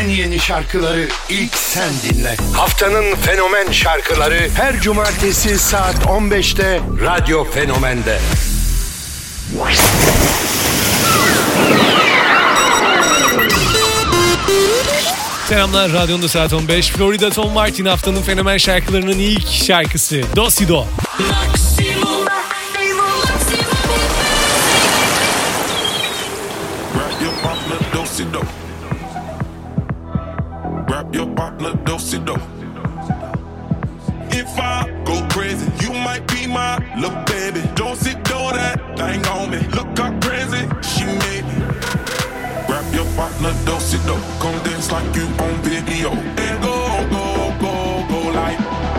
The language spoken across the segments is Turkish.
en yeni şarkıları ilk sen dinle. Haftanın fenomen şarkıları her cumartesi saat 15'te Radyo Fenomen'de. Selamlar Radyo'nda saat 15. Florida Tom Martin haftanın fenomen şarkılarının ilk şarkısı. Do Si Do. Grab your partner, do-si-do. Your partner, do-si-do. If I go crazy, you might be my little baby. Don't sit do that thing on me. Look how crazy she made me. Grab your partner, do-si-do. Come dance like you on video. And go, go, go, go like.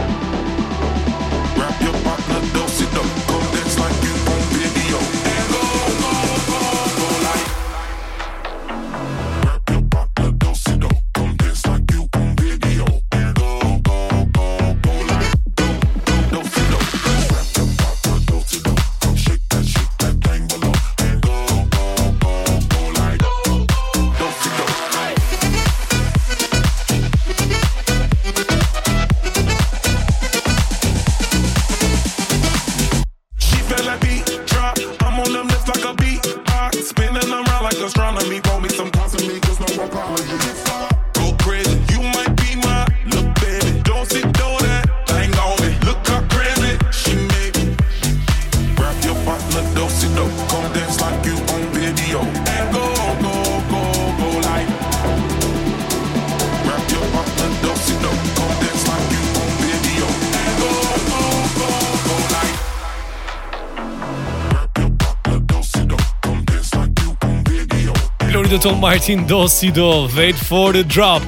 Florida Tom Martin, Do Si Do, Wait for the Drop.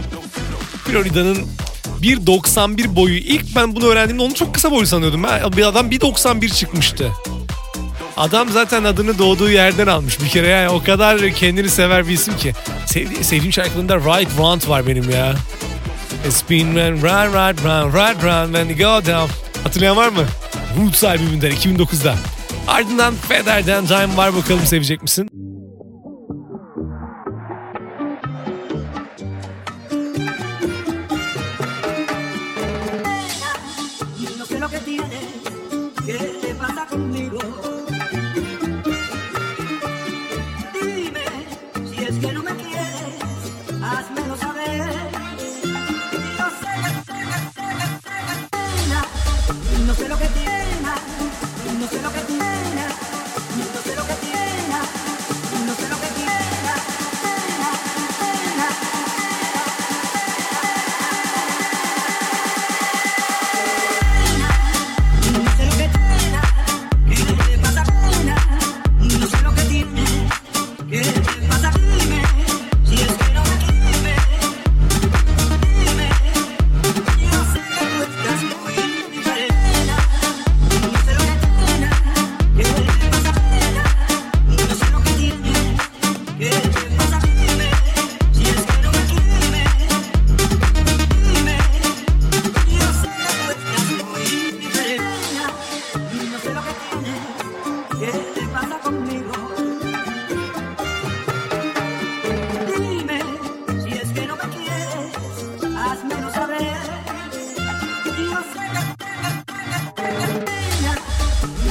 Florida'nın 1.91 boyu. İlk ben bunu öğrendiğimde onu çok kısa boylu sanıyordum. Ben, bir adam 1.91 çıkmıştı. Adam zaten adını doğduğu yerden almış bir kere yani o kadar kendini sever bir isim ki. Sevdiğim, sevdiğim şarkılarında Right Round var benim ya. It's been run, run, run, run, run, run, when you go down. Hatırlayan var mı? Roots albümünden 2009'da. Ardından Feder'den Time var bakalım sevecek misin? No sé lo que tienes, qué te pasa conmigo.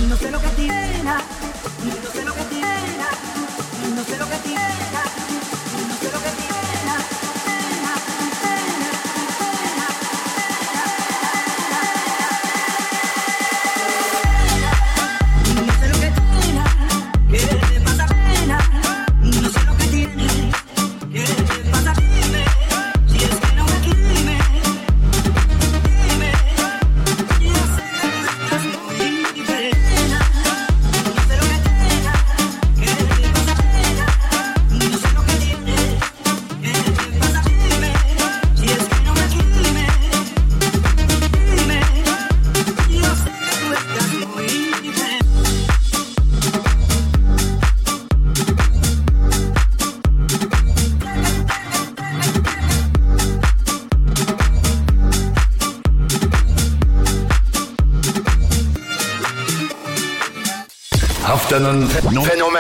No sé lo que tienes, no sé lo que tienes,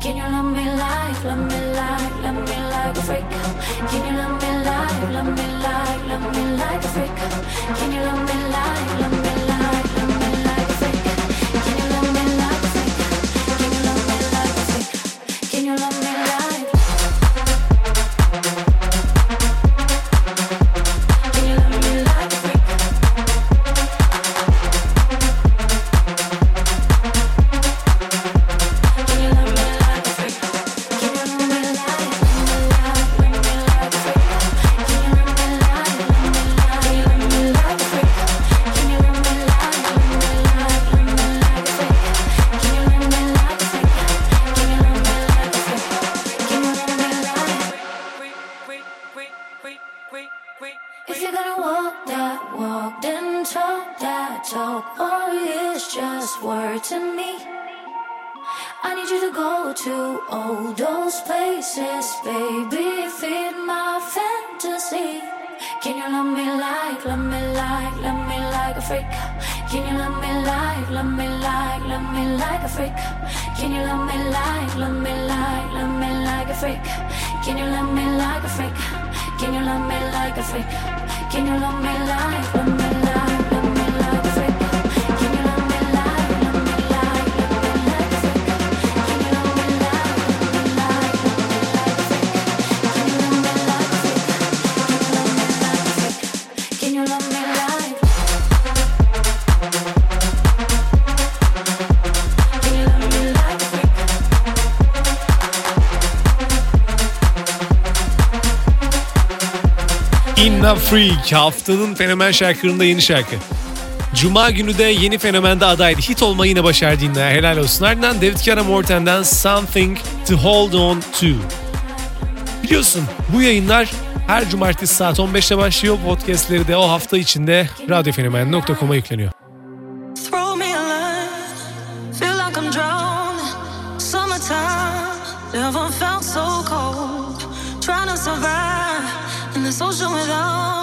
Can you love me like, love me like, love me like a freak? Can you love me like, love me like, love me like a freak? Can you love me like, I need you to go to all those places, baby. Feed my fantasy. Can you love me like, love me like, love me like a freak? Can you love me like, love me like, love me like a freak? Can you love me like, love me like, love me like a freak? Can you love me like a freak? Can you love me like a freak? Can you love me like, love me Inna Freak haftanın fenomen şarkılarında yeni şarkı. Cuma günü de yeni fenomende adaydı. Hit olmayı yine başardı Inna. Helal olsun. Ardından David Guetta Morten'den Something to Hold On To. Biliyorsun bu yayınlar her cumartesi saat 15'te başlıyor. Podcastleri de o hafta içinde radyofenomen.com'a yükleniyor. Never felt so cold. Trying to survive Social without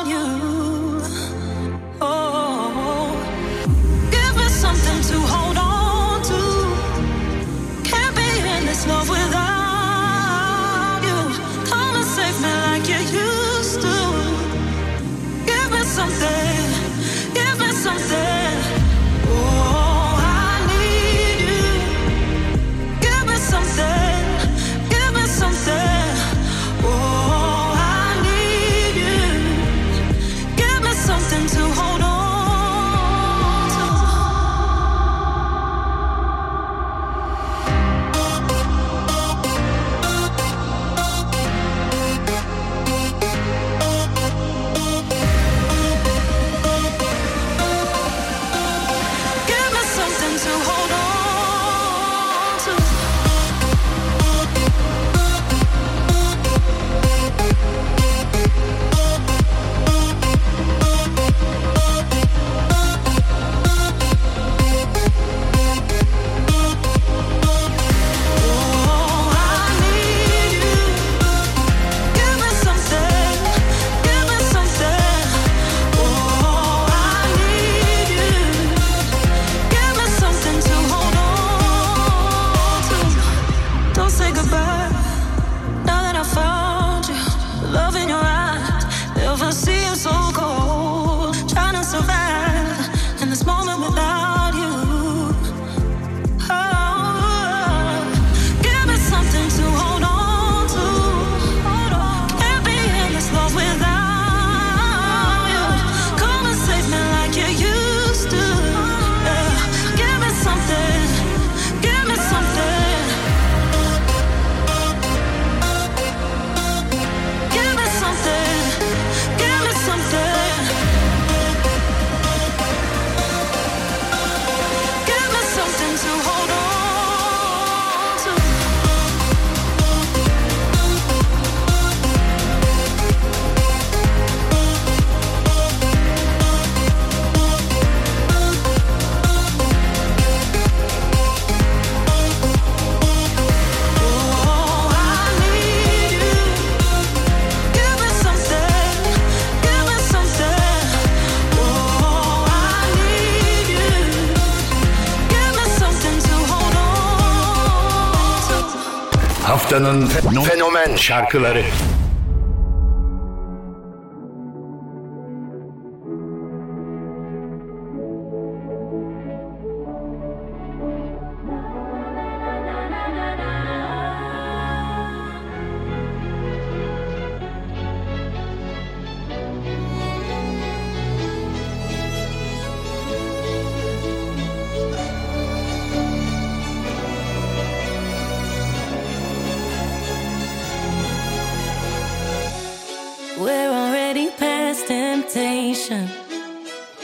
haftanın fenomen şarkıları.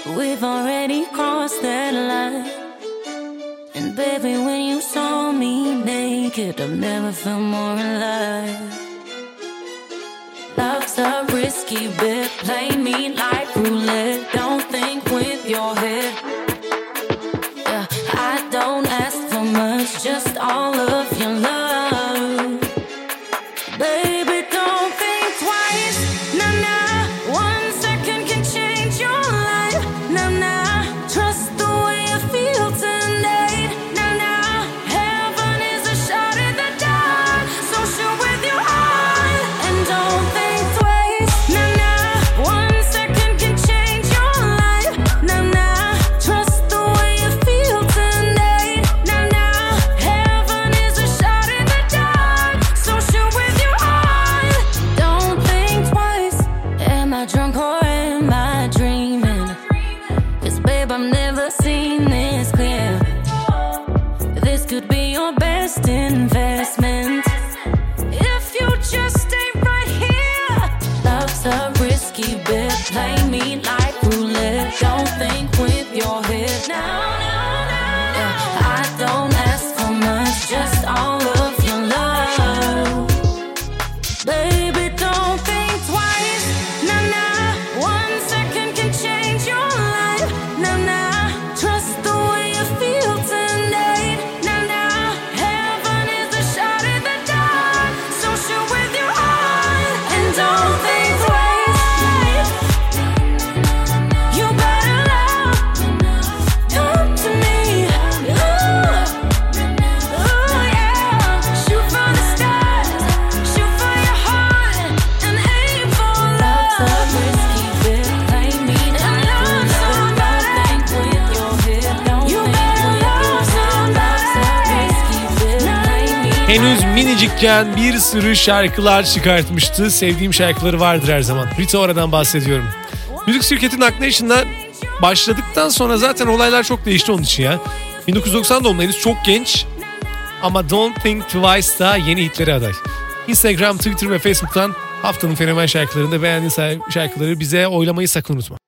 We've already crossed that line. And baby, when you saw me naked, I've never felt more alive. Love's a risky bet. Play me like roulette. Don't think with your head. Yeah, I don't ask for much, just all of your love, baby. Henüz minicikken bir sürü şarkılar çıkartmıştı. Sevdiğim şarkıları vardır her zaman. Rita Ora'dan bahsediyorum. Müzik şirketin Aknation'la başladıktan sonra zaten olaylar çok değişti onun için ya. 1990 doğumlu henüz çok genç ama Don't Think Twice da yeni hitlere aday. Instagram, Twitter ve Facebook'tan haftanın fenomen şarkılarında beğendiğin şarkıları bize oylamayı sakın unutma.